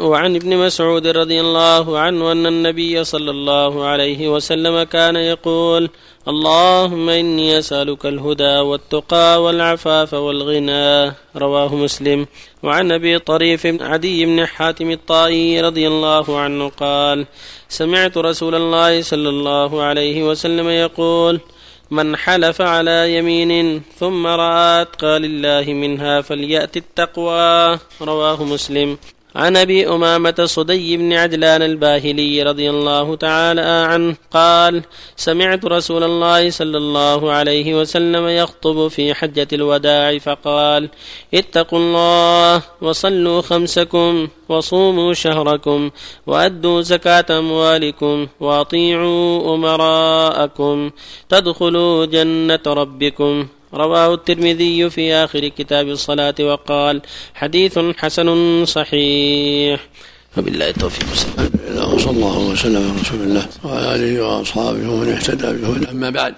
وعن ابن مسعود رضي الله عنه أن النبي صلى الله عليه وسلم كان يقول اللهم إني أسألك الهدى والتقى والعفاف والغنى. رواه مسلم. وعن أبي طريف عدي بن حاتم الطائي رضي الله عنه قال سمعت رسول الله صلى الله عليه وسلم يقول من حلف على يمين ثم رأى أتقى لله منها فليأت التقوى. رواه مسلم. عن أبي أمامة صدي بن عجلان الباهلي رضي الله تعالى عنه قال سمعت رسول الله صلى الله عليه وسلم يخطب في حجة الوداع فقال اتقوا الله وصلوا خمسكم وصوموا شهركم وأدوا زكاة أموالكم وأطيعوا أمراءكم تدخلوا جنة ربكم رواه الترمذي في آخر كتاب الصلاة وقال حديث حسن صحيح. وبالله التوفيق. وصلى الله وسلم على رسول الله وعلى آله وأصحابه ومن اهتدى به أما بعد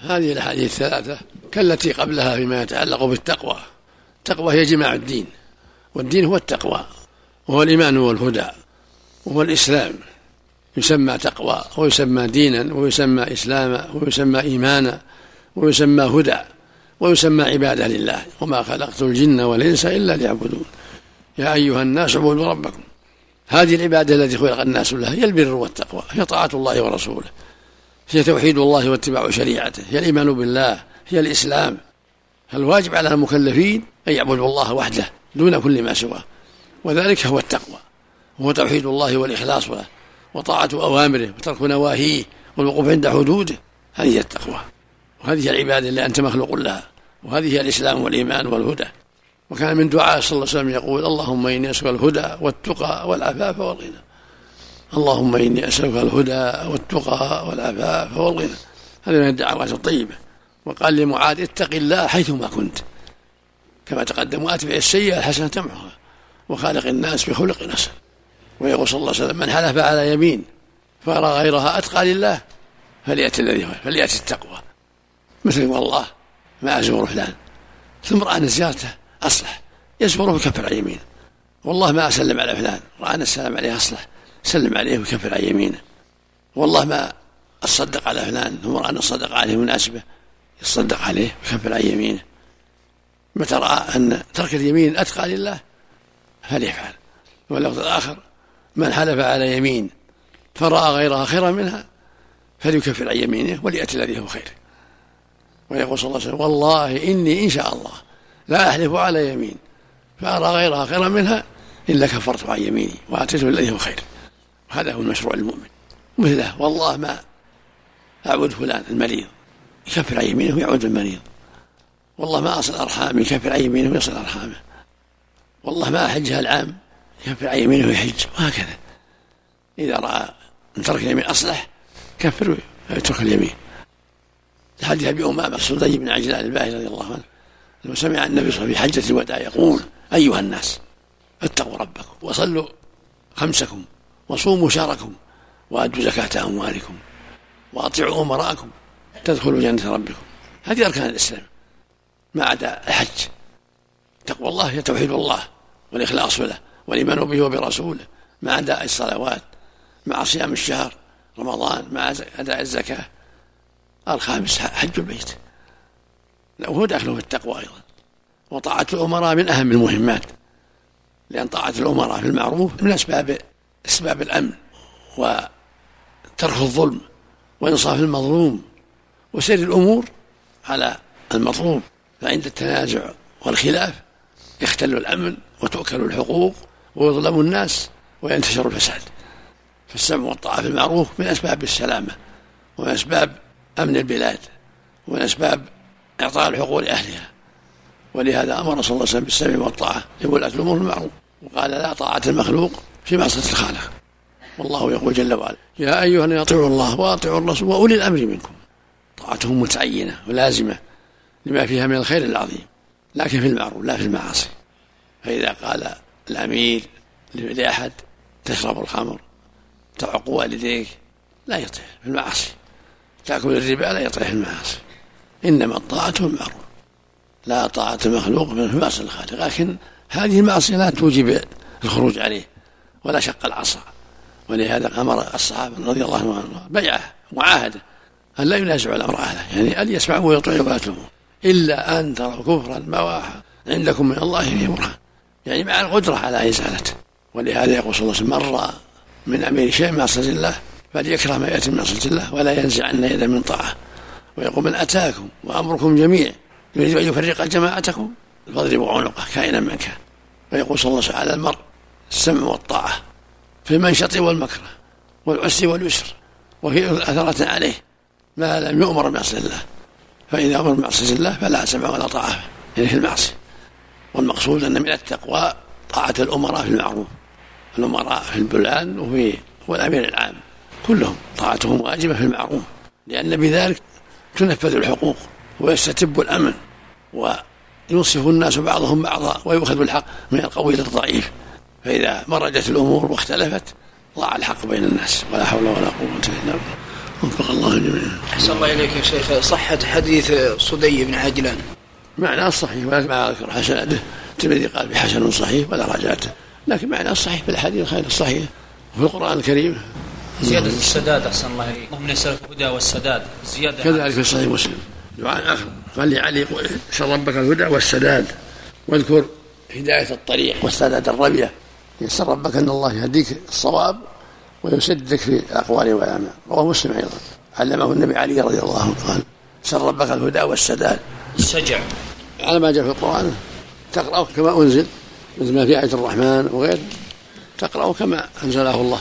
هذه الأحاديث الثلاثة كالتي قبلها فيما يتعلق بالتقوى. التقوى هي جماع الدين والدين هو التقوى وهو الإيمان والهدى وهو الإسلام. يسمى تقوى ويسمى دينا ويسمى إسلاما ويسمى إيمانا ويسمى هدى. ويسمى عبادة لله وما خلقت الجن والإنس إلا ليعبدون. يا أيها الناس اعبدوا ربكم. هذه العبادة التي خلق الناس لها هي البر والتقوى هي طاعة الله ورسوله هي توحيد الله واتباع شريعته هي الإيمان بالله هي الإسلام. فالواجب على المكلفين أن يعبدوا الله وحده دون كل ما سواه. وذلك هو التقوى هو توحيد الله والإخلاص له وطاعة أوامره وترك نواهيه والوقوف عند حدوده هذه التقوى. وهذه العبادة اللي أنت مخلوق لها وهذه هي الإسلام والإيمان والهدى. وكان من دعاء صلى الله عليه وسلم يقول اللهم إني أسألك الهدى والتقى والعفاف والغنى. اللهم إني أسألك الهدى والتقى والعفاف والغنى. هذه من الدعوات الطيبة. وقال لمعاذ اتق الله حيثما كنت. كما تقدم واتبع السيئة الحسنة تمحها وخالق الناس بخلق حسن ويقول صلى الله عليه وسلم من حلف على يمين فأرى غيرها أتقى لله فليأتي الذي فليأتي التقوى. مثل والله ما أزور فلان. ثم رأى أن زيارته أصلح. يزوره ويكفر عن يمينه والله ما أسلم على فلان. رأى أن السلام عليه أصلح. سلم عليه ويكفر عن يمينه والله ما أصدق على فلان. ثم رأى أن الصدق عليه مناسبة. يصدق عليه ويكفر عن يمينه متى رأى أن ترك اليمين أتقى لله؟ فليفعل واللفظ الآخر من حلف على يمين فرأى غيرها خيرا منها فليكفر عن يمينه وليأتي الذي هو خير. ويقول صلى الله عليه وسلم والله إني إن شاء الله لا أحلف على يمين فأرى غيرها خيرا منها إلا كفرت عن يميني وأتيت الذي هو خير وهذا هو المشروع المؤمن. مثله والله ما أعود فلان المريض يكفر عن يمينه ويعود المريض. والله ما أصل أرحامي يكفر عن يمينه ويصل أرحامه. والله ما أحجها العام يكفر عن يمينه ويحج وهكذا. إذا رأى أن ترك اليمين أصلح كفر ويترك اليمين. لحديث أبي أمامة الصدي بن عجلان الباهلي رضي الله عنه لما سمع النبي صلى الله عليه وسلم في حجة الوداع يقول أيها الناس اتقوا ربكم وصلوا خمسكم وصوموا شهركم وأدوا زكاة أموالكم وأطيعوا أمراءكم تدخلوا جنة ربكم. هذه أركان الإسلام ما عدا الحج. تقوى الله هي توحيد الله والإخلاص له والإيمان به وبرسوله مع اداء الصلوات مع صيام الشهر رمضان مع أداء الزكاة. الخامس حج البيت. وهو داخل في التقوى أيضا. وطاعة الأمراء من أهم المهمات. لأن طاعة الأمراء في المعروف من أسباب أسباب الأمن وترك الظلم وإنصاف المظلوم وسير الأمور على المطلوب. فعند التنازع والخلاف يختل الأمن وتؤكل الحقوق ويظلم الناس وينتشر الفساد. فالسمع والطاعة في المعروف من أسباب السلامة ومن أسباب أمن البلاد ومن أسباب إعطاء الحقوق لأهلها. ولهذا أمر صلى الله عليه وسلم بالسمع والطاعة لولاة الأمور المعروف وقال لا طاعة المخلوق في معصية الخالق. والله يقول جل وعلا يا أيها الذين أطيعوا الله وأطيعوا الرسول وأولي الأمر منكم. طاعتهم متعينة ولازمة لما فيها من الخير العظيم لكن في المعروف لا في المعاصي. فإذا قال الأمير لأحد تشرب الخمر تعق والديك. لا يطيع في المعاصي. تأكل الربا لا يطيح المعاصي إنما الطاعة المعروف لا طاعة المخلوق في معصية الخالق. لكن هذه المعصية لا توجب الخروج عليه ولا شق العصا. ولهذا أمر الصحابة رضي الله عنهم بيعه معاهده أن لا ينازعوا الأمر أهله. يعني أن يسمعوا ويطيعوا ولا إلا أن تروا كفرا بواحا عندكم من الله فيه برهان يعني مع القدرة على إزالته. ولهذا يقول صلى الله عليه وسلم من أمير شيء من معصية الله فليكره ما يأتي من معصيه الله ولا ينزعن يدا من طاعة. ويقول من أتاكم وأمركم جميع يريد أن يفرق جماعتكم فاضربوا عنقه كائنا من كان. ويقول صلى الله عليه وسلم على المرء السمع والطاعة في المنشط والمكره والعسر واليسر وفي أثرة عليه ما لم يؤمر بمعصية الله. فإذا أمر بمعصية الله فلا سمع ولا طاعة يعني في المعصية. والمقصود أن من التقوى طاعة الأمراء في المعروف الأمراء في البلدان وفي والأمير العام. كلهم طاعتهم واجبة في المعروف لأن بذلك تنفذ الحقوق ويستتب الأمن وينصف الناس بعضهم بعضا ويؤخذ الحق من القوي للضعيف فإذا مرجت الأمور واختلفت ضاع الحق بين الناس. ولا حول ولا قوة إلا بالله. وفق الله الجميع. أحسن الله إليك يا شيخ. صحة حديث صدي بن عجلان. معناه الصحيح ولكن ما أذكر حسناته الترمذي قال بحسن صحيح ولا راجعته لكن معناه الصحيح في الاحاديث الخير الصحيحه وفي القرآن الكريم. زيادة السداد أحسن الله إليك. اللهم نسألك الهدى والسداد. زيادة كذلك في صحيح مسلم. دعاء آخر. قال لعلي سل ربك الهدى والسداد. واذكر هداية الطريق والسداد الربية يسر ربك أن الله يهديك الصواب ويسددك في الأقوال والأعمال. رواه مسلم أيضا. علمه النبي علي رضي الله عنه قال سر ربك الهدى والسداد. السجع على ما جاء في القرآن تقرأه كما أنزل مثل ما في آية الرحمن وغير. تقرأه كما أنزله الله.